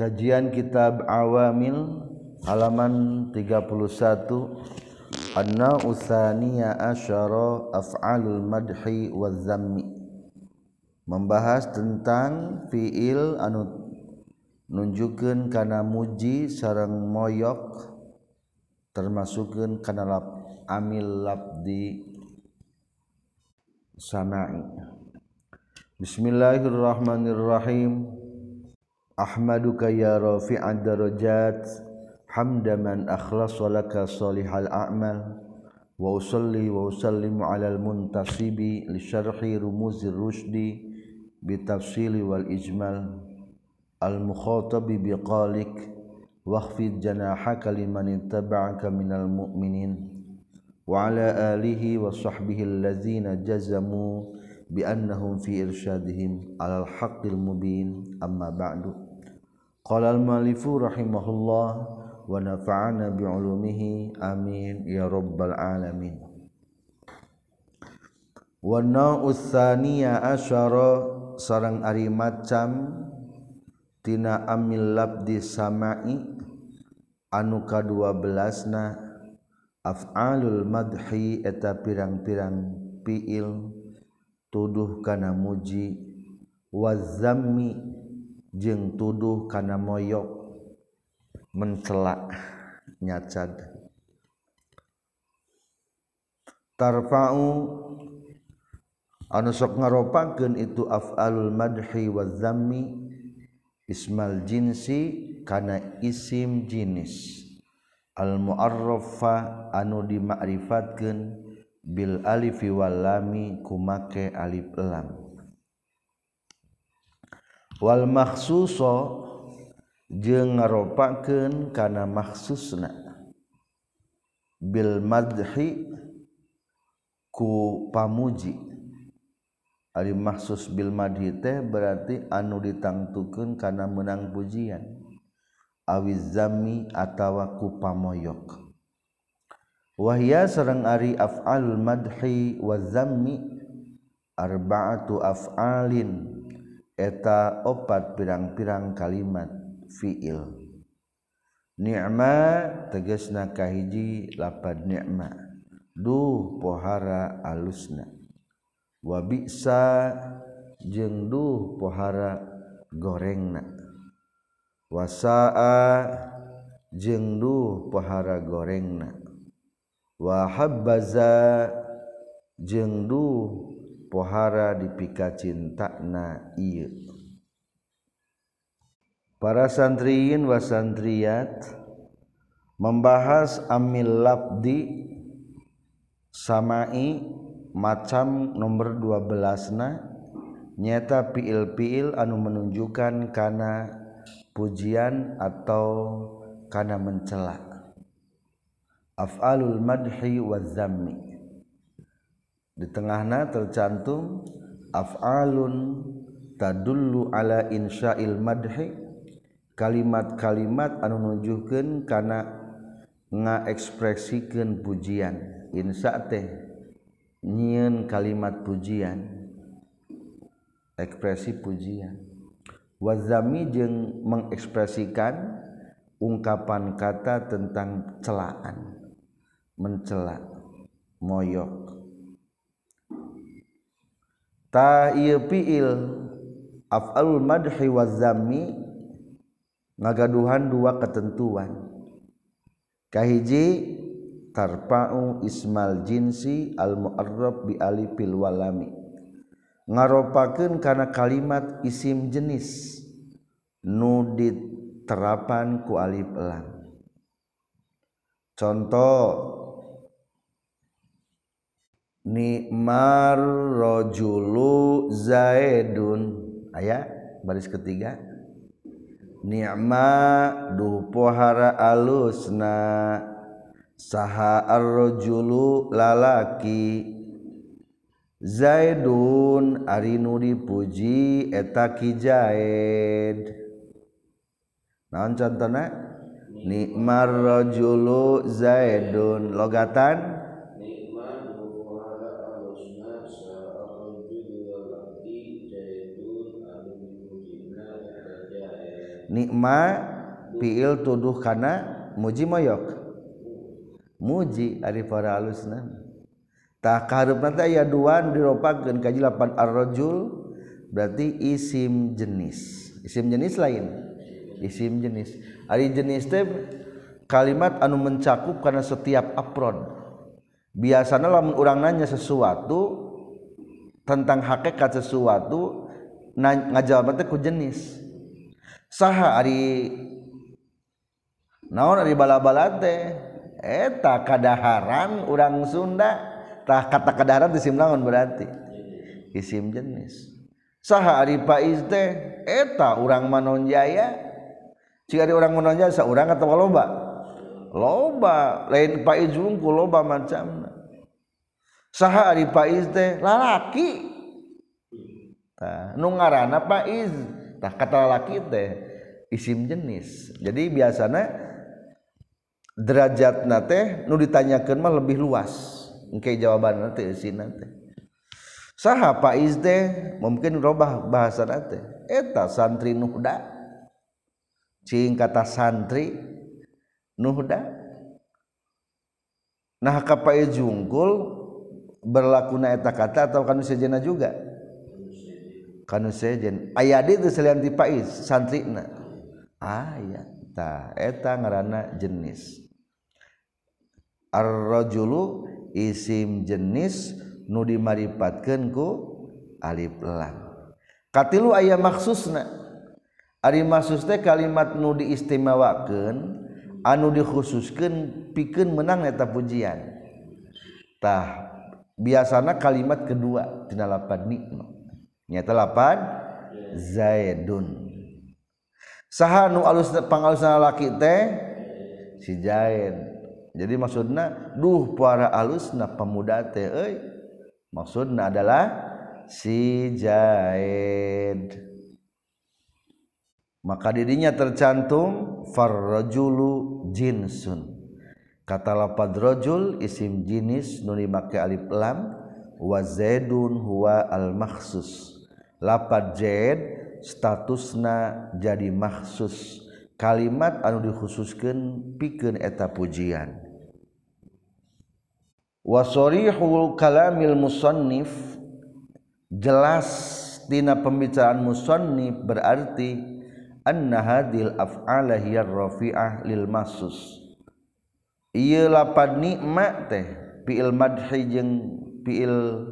Kajian Kitab Awamil halaman 31 Anna usaniya asyara af'alul madhi wa zammi Membahas tentang fiil anu nunjukkeun kana muji sareng moyok termasukkeun kana lap amil labdi. Sama'i. Bismillahirrahmanirrahim Ahmaduka ya rafi'ad darajat hamdaman akhlas walaka salihal a'mal wa usalli wa usallimu ala al-muntasibi li syarhi rumuzir rusdi bi tafsili wal ijmal al-mukhatabi bi qalik wakhfid janahaka liman ittaba'aka minal mu'minin wa ala alihi wa sahbihi allazina jazamu bi annahum fi irsyadihim alal haqqil mubin amma ba'du Qala al-malifu rahimahullah wa nafa'ana bi'ulumihi amin ya rabbal alamin. Wa na'us tsaniya asyara sareng ari macam tina amil labdi samai anu ka-12na af'alul madhi eta pirang-pirang fiil tuduh kana muji wa zammi jeung tuduh kana moyok mencela nyacad tarfa'u anu sok ngaropakeun itu af'alul madhi wa ismal jinsi kana isim jinis. Al mu'arrafa anu dimakrifatkeun bil alifi wal lami kumake alif lam. wal maksuso jeung ngaropakeun kana maksusna. Bil madhi ku pamuji. Ari maksus bil madhi teh berarti anu ditangtukeun kana menang pujian. Awiz zami atawa ku pamoyok. Wahya sareng ari af'alul madhi wa zammi arba'atu af'alin. eta opat pirang-pirang kalimat fiil. Ni'ma tegesna kahiji lapad ni'ma. Duh pohara alusna. Wa bi'sa jeung duh pohara gorengna. Wasaa jeung duh pohara gorengna. Wa habbaza jeung duh pohara dipika cintakna iya para santriin wasantriat membahas amil labdi samai macam nomor 12 na nyata piil-piil anu menunjukkan kana pujian atau kana mencela. Af'alul madhi wa zammi di tengahna tercantum af'alun tadullu ala insya'il madhi. Kalimat-kalimat anu nunjukkeun kana ngaekspresikeun pujian. Insya teh nyieun kalimat pujian ekspresi pujian. Wazami jeung mengekspresikan ungkapan kata tentang celaan mencela moyok ta fiil af'alul madhi wa zammi ngagaduhan dua ketentuan. Kahiji tarpa'u ismal jinsi al mu'arrab bi alifil walami. Ngaropakeun kana kalimat isim jenis nu diterapan ku alif lam. Contoh nikmarrojulu zaidun. Ayat baris ketiga. Nikma duh pohara alusna. Saha arrojulu lalaki. Zaidun ari nu dipuji eta ki zaid. Naon nikmar rajulu zaidun. Logatan nikma fiil tuduh kana muji moyok. Muji ari para alusna. Tak kaharep nanti ayat duaan diropakan kaji lapan arrojul berarti isim jenis. Isim jenis lain. Isim jenis. Ari jenis teh kalimat anu mencakup karena setiap apron. Biasanya lamun orang nanya sesuatu tentang hakikat sesuatu ngajawab teh ku jenis. saha ari naon ari bala-bala teh? Eta kadaharan urang Sunda. Tah kata kadaharan isim naon berarti? Isim jenis. Saha ari paiz teh? Eta urang manonjaya. Jika ada orang Manon saurang atau loba? Loba. Lain paiz unggul loba macamna. Saha ari paiz teh? Lalaki. Tah nu ngaranna paiz tah kata laki teh isim jenis. Jadi biasanya derajat nate nu ditanyakan mah lebih luas. Engke jawaban nate isim nate saha paiz teh mungkin robah bahasa nate eta santri nuhda. Cing kata santri nuhda. Nah kapaiz jungkul berlaku na eta kata atau kan sejena juga? kan sejen. Aya selain di Pais santri ayatah eta ngaranana jenis. Ar-rajulu isim jenis nu dimaripatkan ku alif lam. Katilu aya maksusna. Ari maksus teh kalimat nu diistimewakeun anu dikhususkeun pikeun menang eta pujian. Tah biasana kalimat kedua tina lapan nikmat nyata lapan? Zaidun. Saha nu alus pangalusna laki teh? Si zaid. Jadi maksudnya duh para alusna pemuda teh euy. Maksudna adalah si Jaid maka dirinya tercantum farrajulu jinsun. Kata lapad rajul isim jinis nu dimake alif lam wa zaidun huwa al makhsus lapad Z statusna jadi maksus. Kalimat anu dikhususkan pikeun eta pujian. Wasorihul kalamil musannif jelas tina pembicaraan musannif berarti anna hadil af'ala hiya rafi'ah lil mahsus ieu lapad nikmat teh fi'il madhi jeung fi'il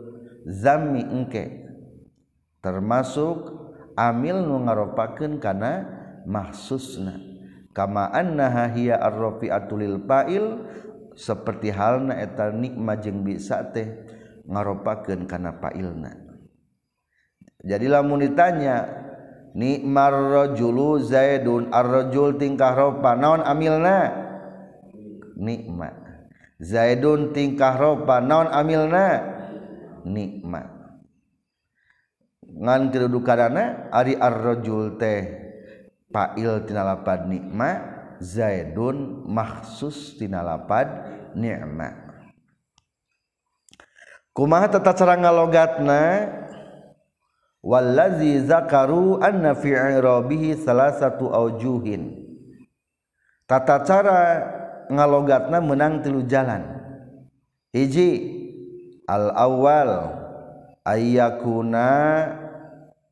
zammi engke. termasuk amil nu ngaropakeun kana mahsusna. Kama annaha hiya arrafi'atul lil fa'il seperti halna eta nikma jeung bisa teh ngaropakeun kana fa'ilna. Jadi lamun ditanya nikmar rajulu zaidun ar-rajul tingkah ropa naon amilna? Nikma. Zaidun tingkah ropa naon amilna? Nikma. ngan kedu karena ari arrojul teh pail tinalapad nikma zaidun mahsus tinalapad nikma kumaha tata cara ngalogatna? Wallazi zakaru anna fi i'rabihi salasatu aujuhin tata cara ngalogatna menang tilu jalan. Hiji al awal ayyakuna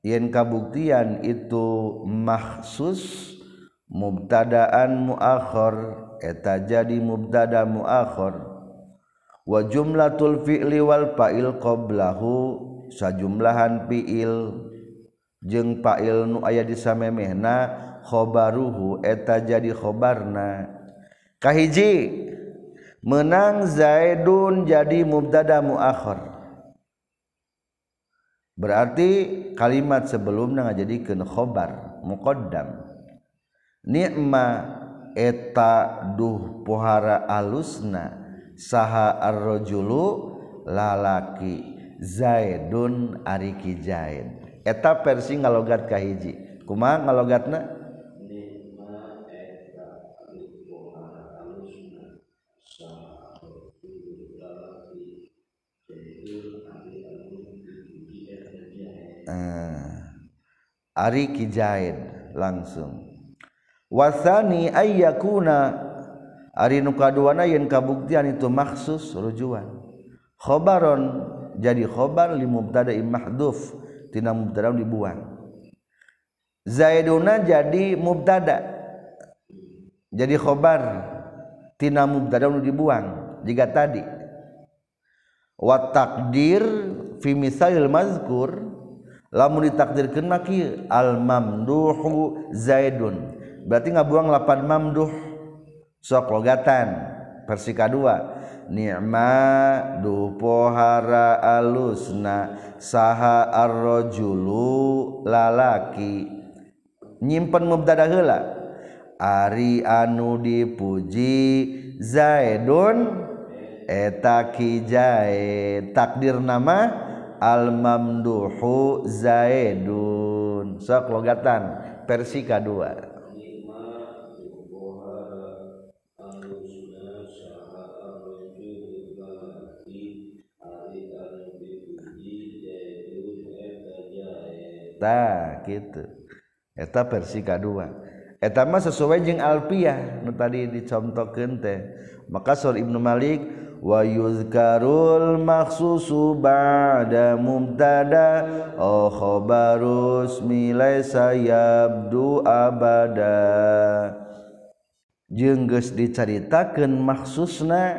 yen kabuktian itu maksus mubtadaan muakhor eta jadi mubtada muakhor wa jumlatul fi'li wal fa'il qablahu sajumlahan fi'il. Jeung fa'il nu aya di samemehna khabaruhu eta jadi khobarna. Kahiji menang zaidun jadi mubtada muakhir. berarti kalimat sebelumnya ngajadikeun khobar muqaddam. Nikma eta duh pohara alusna saha ar-rajulu lalaki zaidun ariki zaid. Eta versi ngalogat ka hiji. Kumaha ngalogatna? Ari Kijaid langsung. Wasani ayakuna ari nu kaduana yen kabuktian itu maksus rujuan. Khobaron jadi khobar li mubtada mahdhuf tina mubtada dibuang. Zaiduna jadi mubtada. Jadi khobar tina mubtada dibuang jika tadi. Wa takdir fi misalil mazkur lamun ditakdirkan maki al mamduhu zaidun. Berarti ngabuang lapan mamduh. Sok logatan persika kedua ni'ma dupohara alusna saha arrojulu lalaki. Nyimpen mubtada heula. Ari anu dipuji zaidun eta ki takdir nama almamduhu zaidun. Sok logatan versi kedua Ta, gitu. Eta versi kadua. Eta mah sesuai jeung Alpiah nu tadi dicontohkan teh. Maka Sur Ibnu Malik wayuzkarul maksusu ba'da mubtada oh khabarus milai sayabdu abada. Jengges diceritakan maksusna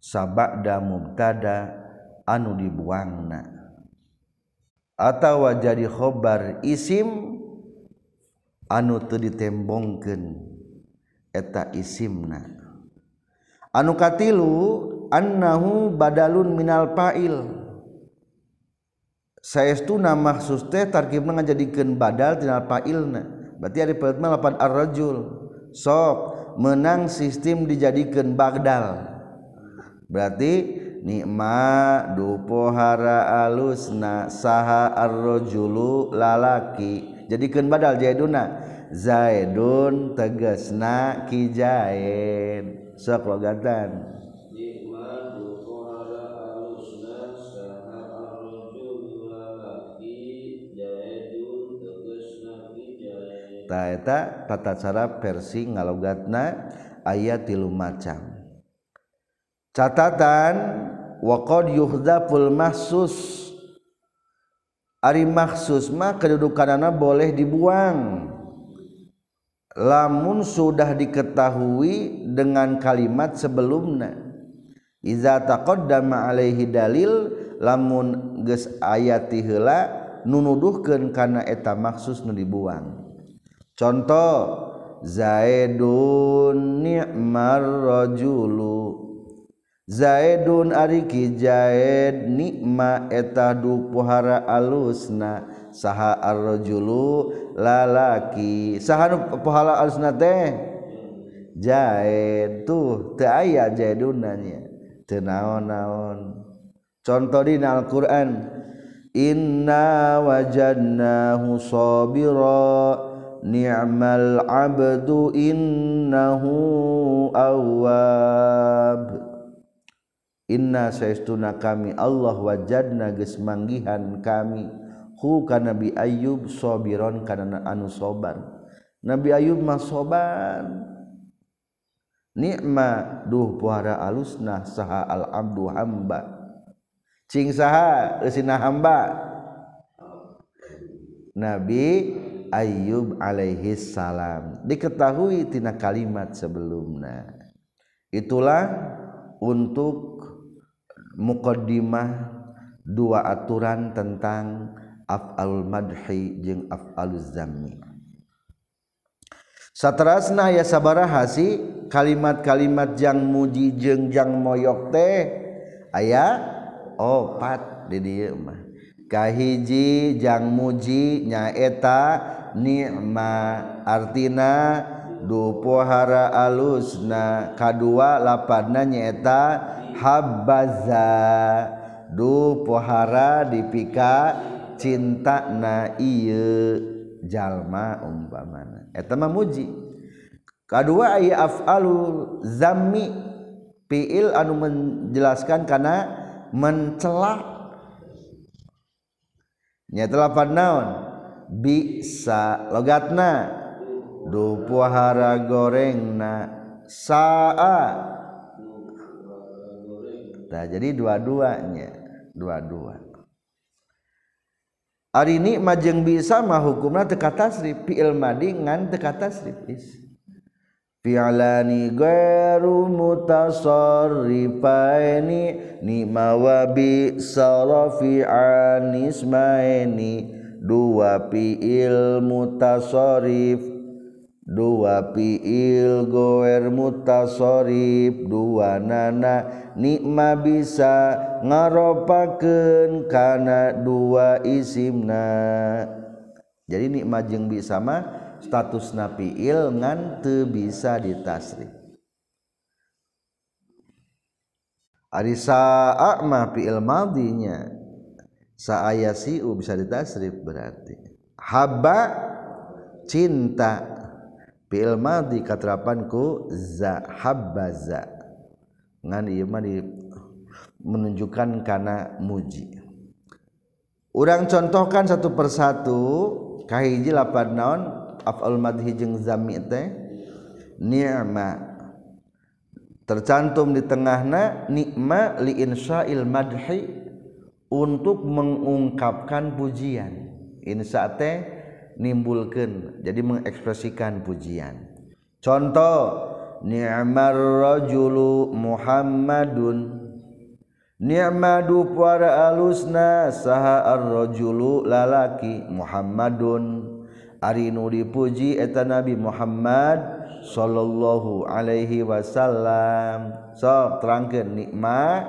sabakda mubtada anu dibuangna. Atau jadi khobar isim anu teu ditembongkeun eta isimna. anu katilu annahu badalun minal fa'il. Saestuna mahsus teh tarkibna ngajadikeun badal tina fa'ilna. Berarti ari peutna lapan ar-rajul. Sok menang sistem dijadikeun bagdal. Berarti nikma dupohara alusna saha ar-rajulu lalaki. Jadikeun badal jaiduna. Zaidun tegasna kijaid sok logatan eta tata cara versi ngalogatna ayat tilu macam. Catatan waqad yuhdaful mahsus. Ari mahsus mah kedudukanana boleh dibuang. lamun sudah diketahui dengan kalimat sebelumnya. Iza taqaddama alaihi dalil lamun geus ayati heula nunuduhkeun kana eta maksus nu dibuang. Contoh zaidun ni'mar rajulu. Zaidun ari ki zaid nikma eta du pohara alusna. Saha arrajulu lalaki. Saha nu pohara alusna teh? Jaid tuh teu aya jaidunna nya. Teu naon-naon. Contoh dina Al-Qur'an inna wajadnahu sabira ni'mal abdu innahu awwab. Sayauna kami Allah wajadna gesmanggihan kami hu kana Nabi Ayub sabiron kana anu soban. Nabi Ayub mah soban. Nikma duh puara alusna saha al abdu hamba. Cing saha eusina hamba. Nabi Ayub alaihi salam. Diketahui tina kalimat sebelumnya itulah untuk mukaddimah dua aturan tentang afalul madhi jeung afaluz zammi satrasna ya sabaraha si? Kalimat-kalimat jang muji jeung jang moyok teh aya opat di dieu mah. Kahiji jang muji nyaeta nikma artina dupohara alusna kadua lapadna nyaeta habbaza. Dupohara dipika cinta na jalma umpamana. Eta mah muji. Kedua aya af'alul zammi fiil anu menjelaskan karena mencela. Nya telapan naon? Bisa logatna. Dupuhara gorengna. Saa. Nah, jadi dua-duanya. Dua-dua. Ari ini majeng bisa mah hukumna teu katasrif fi'il madi ngan teu katasrif is. Fi'alani ghairu mutasarrifaini ni mawabi sarafi'an ismaini dua fi'il mutasarrif dua piil goer mutassorib dua nana nikma bisa ngaropaken karena dua isimna. Jadi nikmat jeng bisa mah status napiil ngante bisa ditasri Arisa akmah piil madinya. Saya siu bisa ditasrif berarti. Haba cinta fi'il madhi katerapanku za habbaza ngan ieu mah menunjukkan karena muji. Urang contohkan satu persatu kahiji lapan naon af'al madhi jeung zami teh ni'ma. Tercantum di tengahna nikma li insya'il madhi untuk mengungkapkan pujian. Insya teh nimbulkan jadi mengekspresikan pujian. Contoh ni'mar rajulu muhammadun. Ni'madu para alusna saha ar-rajulu lalaki muhammadun. Ari nu dipuji eta nabi muhammad sallallahu Alaihi Wasallam. So terangkan nikma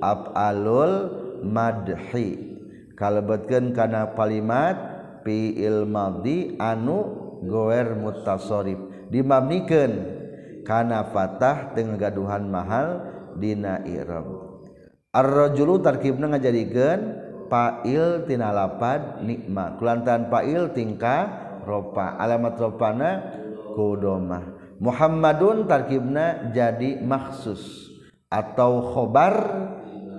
afalul madhi. Kalebetkeun kana kalimat fiil madhi anu goer mutasorif dimabnikeun karena fatah tengah gaduhan mahal dina iram arrojulu tarkibna ngajadikan fa'il tina lapad nikma kulantan fa'il tingkah ropa alamat ropana kudomah. Muhammadun tarkibna jadi maksus. Atau khobar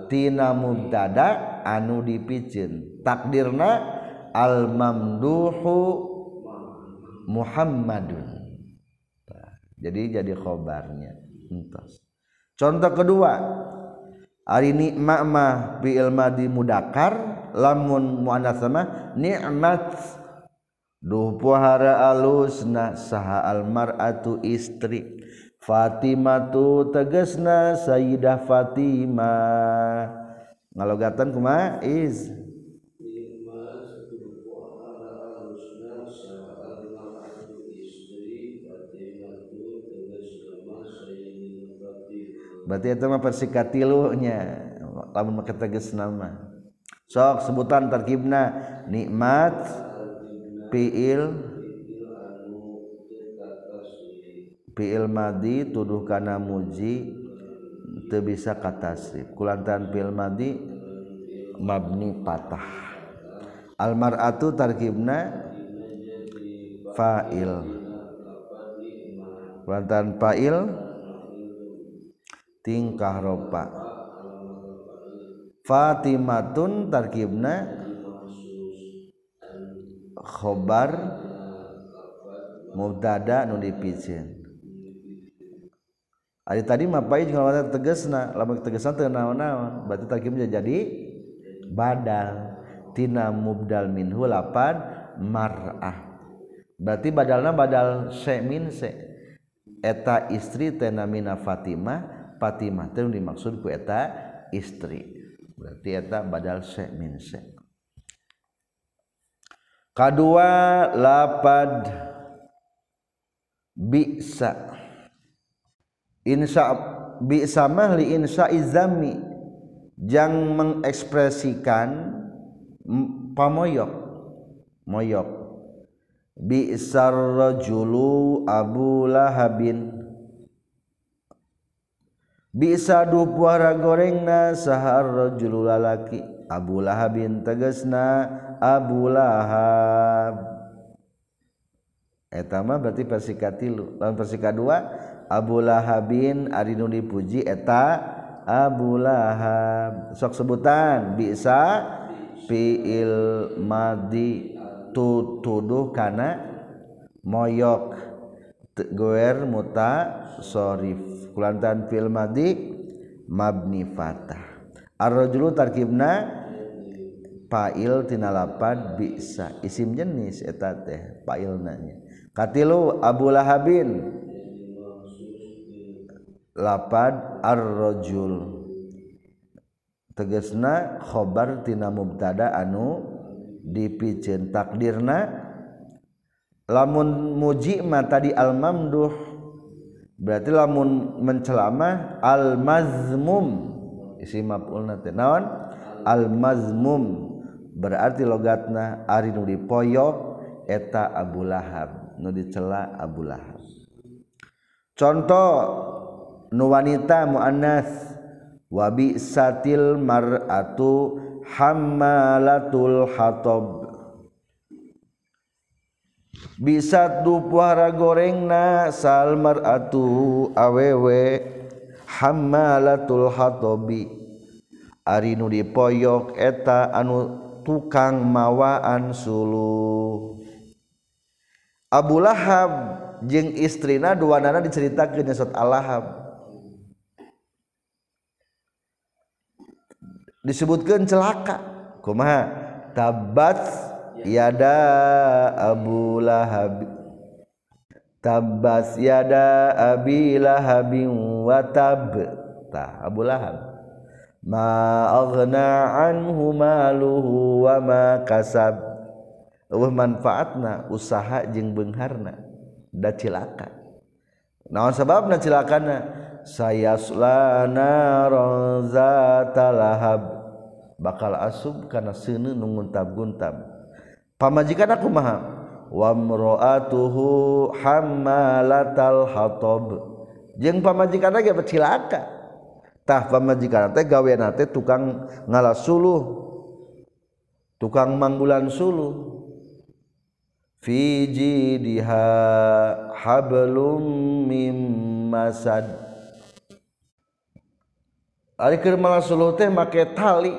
tina mubtada anu dipicin. Takdirna al-mamduhu Muhammadun. Jadi jadi khobarnya. Entos. Contoh kedua. Hari nikmat mah fi'il madi mudakar lamun muannats sama nikmat. Duh puhara alusna saha almar'atu istri. Fatimatu tegesna Sayyidah Fatimah. Ngalogatan kumaha? Iz berarti itu mah persikatilunya lamun make tegas nama. Sok sebutan terkibna nikmat fiil fiil madi tuduh kana muji teu bisa katasrif kulantaran fiil madi mabni patah. Al mar'atu tarkibna fa'il. Kulantaran fa'il tingkah ropa. Fatimatun tarkibna khobar mubtada nu dipicin. Ari tadi mapai jeung lawan tegasna, lamun tegesan teu naon-naon, berarti tarkibnya jadi badal. Tina mubdal minhu lapan mar'ah. Berarti badalna badal se min se. Eta istri tena mina Fatimah Fatimah itu dimaksud ku eta istri. Berarti eta badal se min se. Kadua lapad bisa. Insya bisa mah li insya izami. Jang mengekspresikan pamoyok. Moyok. Bi'sar rajulu abu lahabin bisa dupuara goreng na saharjul lalaki. Ablah bin tegesna Abulahab etama berarti persika tilu lawan persika dua ari Arinu dipuji eta Abulahab sok sebutan bisa fiil madi tutuduh kana moyok. guer muta sorif kulantan fil madi mabni fatah. Arrojulu tarkibna pail tinalapad bisa. Isim jenis eta teh fa'ilna nanya katilu abu lahabin. Lapad arrojul tegesna khobar tina mubtada anu dipijen takdirna lamun mujima tadi al-mamduh berarti lamun mencelama al-mazmum. Isi maf'ulna teh naon? Al-mazmum. Berarti logatna ari nu dipoyok eta Abu Lahab. Nu dicela Abu Lahab. Contoh nu wanita muannas. Wabi satil mar'atu hammalatul hatab. bisa dupuara goreng na Salmar atuh awewe hamalatul Hatobi. Ari nu dipoyok eta anu tukang mawaan Sulu. Abu Lahab jeung istrina dua nana diceritakeun nyesot Allahab disebutkan celaka kumaha? Tabat yada Abu Lahab. Tabas yada Abi Lahabin wa tab. Tah Abu Lahab. Ma aghna anhu maluhu wa ma kasab. Wa manfaatna usaha jeung beungharna da cilaka. Naon sababna cilakana? Sayasla naron zatalahab bakal asub kana seuneu nu guntab-guntab pamajikan aku maha wamro'atuhu hammalatal hatab. Jeung pamajikan ge becilaka tah pamajikan teh gaweana teh tukang ngalas suluh. Tukang manggulan suluh. Fi jidiha hablum mim masad. Teh make tali.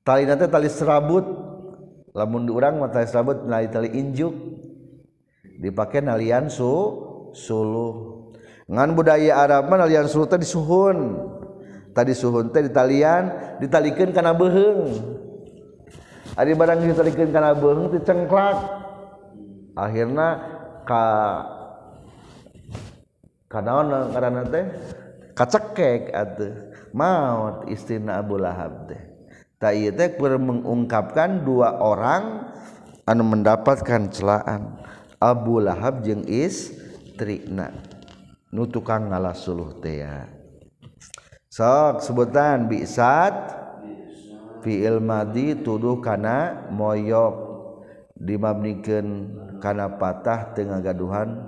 Tali nanti tali serabut lamun urang mata serabut nali tali injuk. Dipakai nalian su suluh. Ngan budaya Arab mah nalian suluh teh disuhun. Tadi suhun teh ditalian ditalikeun kana beuheung ari barang ditalikeun kana beuheung teh cengklak. Akhirna ka kanaon karena teh? Kacekek atuh maut istina Abu Lahab teh. Teh mengungkapkan dua orang anu mendapatkan celaan. Abu Lahab jeung istrina. Nu tukang ngalah suluh teh ya. Sok sebutan bi'sat. Fi'il madi tuduh kana moyok. Dimabnikeun kana patah teu ngagaduhan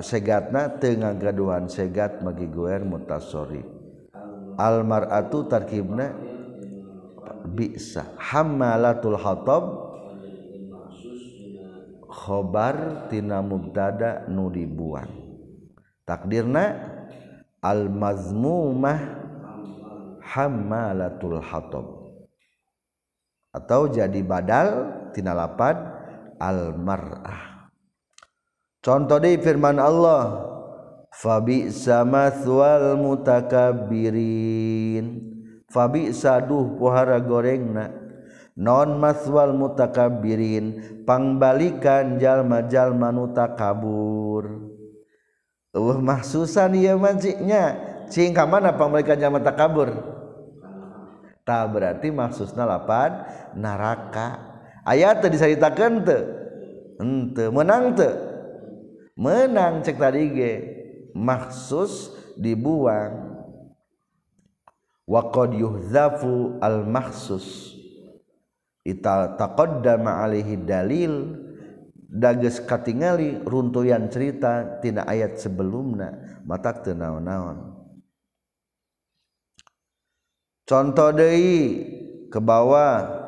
segatna tengah gaduhan. Segat bagi guer mutasori almaratu tarkibna bisa. Hamalatul hatab khobar tina mubtada nu dibuang. Takdirna al mazmumah hamalatul hatab. Atau jadi badal tina lapad al mar'ah contoh deh firman Allah. fabi samathwal mutakabirin fabi saduh pohara gorengna. Non maswal mutakabirin pangbalikan jalma jalma nu takabur. Uh mahsusan ieu majiknya cing ka mana pangbalikan jalma takabur? Ta berarti maksudna lapan neraka ayat teh disaritakeun teu. Henteu menang teu. Menang cek tadi ge. Maksus dibuang. Waqad yuhzafu al maksus. Ita taqaddama alaihi dalil. Dages katingali runtuyan cerita tina ayat sebelumna. Matak teu naon-naon. Contoh deui ke bawah.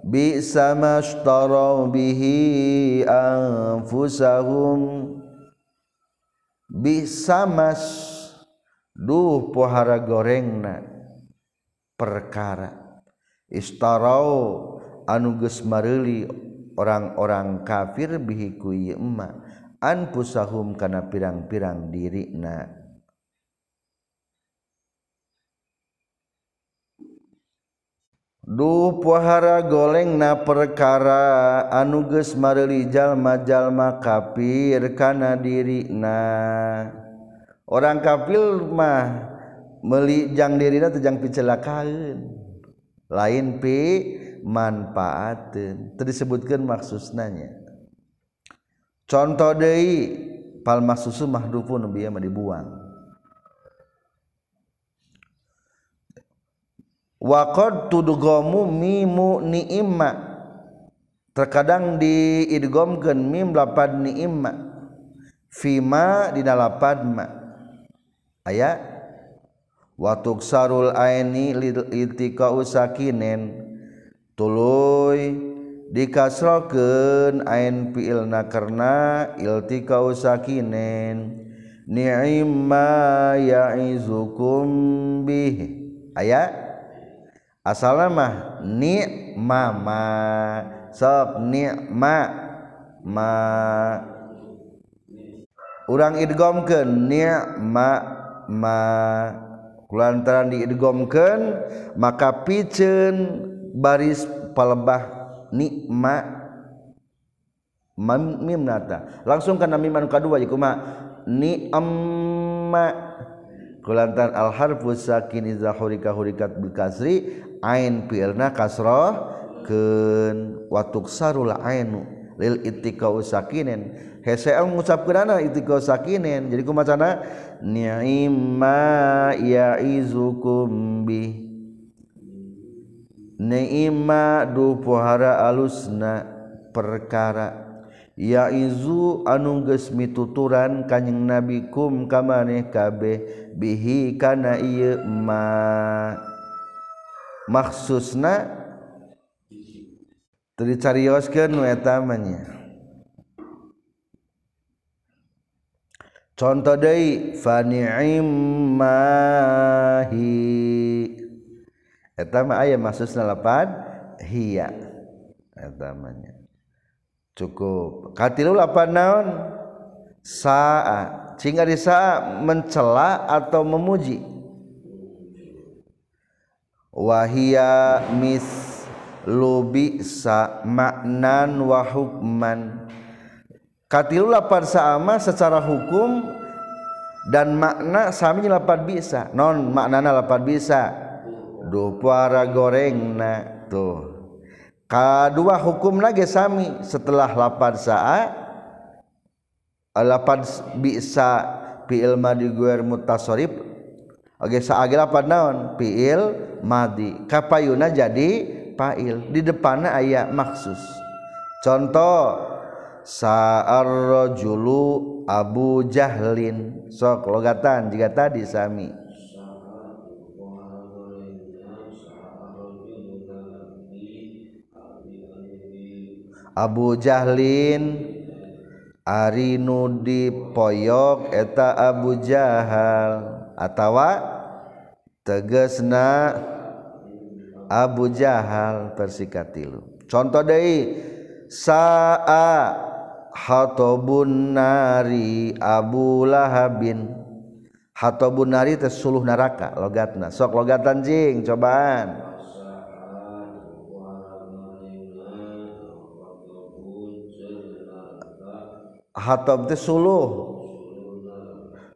Bisa mashtaraw bihi anfusahum bisa mas. Duh pohara gorengna. Perkara. Istarau anu geus mareuli orang-orang kafir bihi ku ieu anfusahum kana pirang-pirang dirina Duh puhara goleng na perkara anuges marilijallma-jalma kafir kana diri na orang kafir mah melijang diri na tejang picelakaeun lain pi manfaatin tadi disebutkan maksudnya contoh deui palma susu mahdufun mah dibuang. waqad tudugomu mimu ni'imma. Terkadang diidgomkeun mim lapad imak, fima dina lapad ma aya wa tuksarul aini litika usakinen tuluy dikasrokeun ain fi'ilna karena iltika usakinen ni'imma ya'izukum bih. Aya asalamah ni mama sok ni ma. Ma urang idgomkeun ni ma ma kulantaran diidgomkeun maka piceun baris palebah nikma mimnata. Langsung kana miman kadua ieu kumaha? Ni amma kulantan alharfu sakin iza hurika hurikat bil kasri ain fi'lna kasrah keun watuk sarul ainu lil ittiqau sakinen. Hese al ngucapkeunana ittiqau sakinen. Jadi kumacana ni'ma ya'izukum bi. Ni'ma du pohara alusna perkara. Ya izu anu geus mituturan kanjing nabi kum kamaneh kabeh bihi kana ieu ma. Maksusna teu dicarioskeun nu eta contoh deui fa ni'mahi aya maksudpan hiamanya cukup. Katilu apa naon? Sa'a. Sehingga di sa'a mencela atau memuji? Wahia mis lubi sa maknan wa hukman. Katilu lapan saama secara hukum dan makna sami lapan bisa. Non maknana lapan bisa. Dua para goreng na tuh kedua hukum lagi sami. Setelah lapan saat eh, lapan bisa piil madi guer mutasorip. oke saagi lapan naon? Piil madi. Kapayuna jadi pail di depannya ayat maksus. Contoh saarrojulu abu jahlin. Sok logatan jika tadi sami. Abu Jahlin Arinudi poyok eta Abu Jahal atawa tegesna Abu Jahal persikatilu. Contoh deui saa hatobun nari Abu Lahabin. Hatobun nari tersuluh neraka logatna. Sok logatan jing cobaan. hatab teh suluh.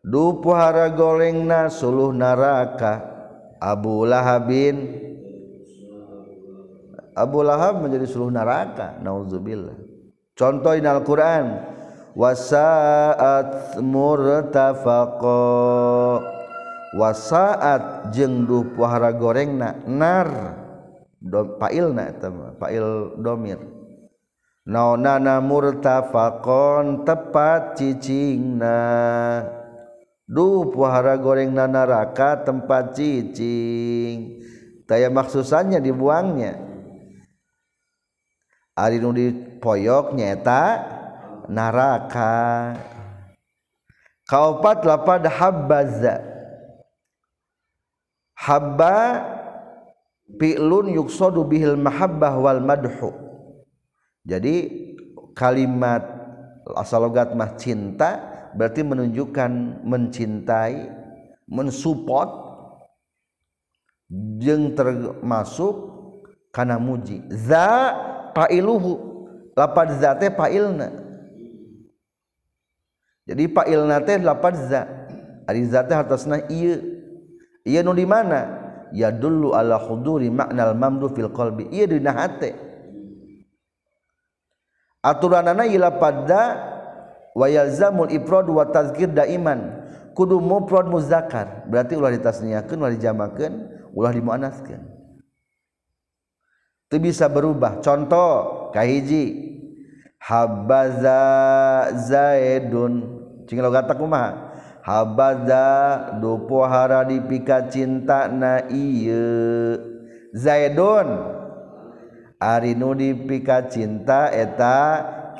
Dupuhara golengna suluh neraka Abu Lahabin. Abu Lahab menjadi suluh neraka nauzubillah. Contoh in Al-Qur'an. Wasaat murtafaqa. Wasaat jeung dupuhara gorengna. Nar. Do, pailna eta pail domir. Naonana murtafaqon tepat cicingna. Duh pohara goreng na neraka tempat cicing. Taya maksusannya dibuangnya. Ari nu dipoyok nyeta neraka kaopat lapad habbaza. Habba fi'lun yuksadu bihil mahabbah wal madhu jadi kalimat asal logat mah cinta berarti menunjukkan mencintai mensupport jeng termasuk karena muji. Za pailuhu lapad za teh pailna jadi pailna teh lapad za. Ari za teh hartosna ieu. Ieu nu di mana? Ya dulu ala huduri maknal mamdu fil qalbi. Ieu dina hate aturan anak ila pada wayalzamul ifrad wa tazkir daiman. Kudu mufrad muzakkar berarti ulah ditasniyakeun ulah dijamakeun ulah dimuanaskeun teu bisa berubah. Contoh kahiji habaza zaidun. Cing logat kumaha? Habaza dupohara dipika cinta na ieu. Zaidun. Ari nu dipika cinta eta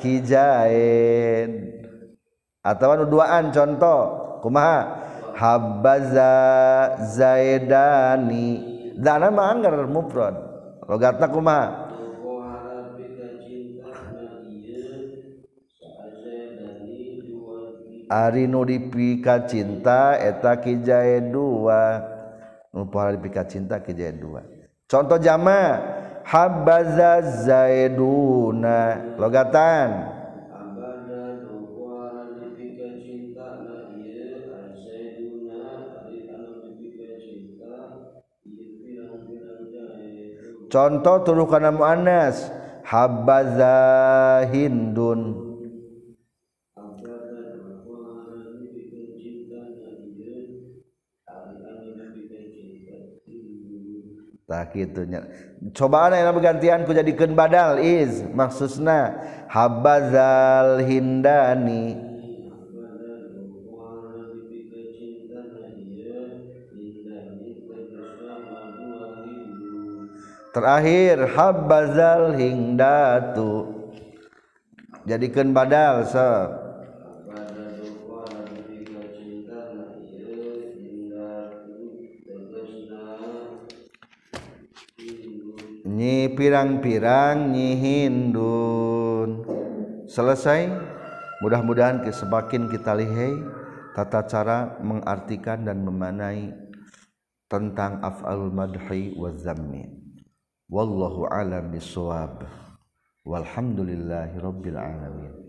kijain atau nu duaan contoh kumaha? Habaza zaidani. Dana mah anggar mufrad. Logatna kumaha? Ari nu dipika cinta eta kijain dua. Nu dipika cinta kijain dua. Contoh jama habaza zaiduna. Logatan. Contoh turuh kana muannas habaza hindun. Tak gitunya cobaan yang bergantian ku jadikan badal is maksudna habazal hindani. Terakhir habazal hindatu. Jadikan badal so pirang-pirang nyihindun selesai. Mudah-mudahan semakin kita lihat tata cara mengartikan dan memanai tentang af'alul madhi wa zammi. Wallahu alam bisawab walhamdulillahi rabbil alamin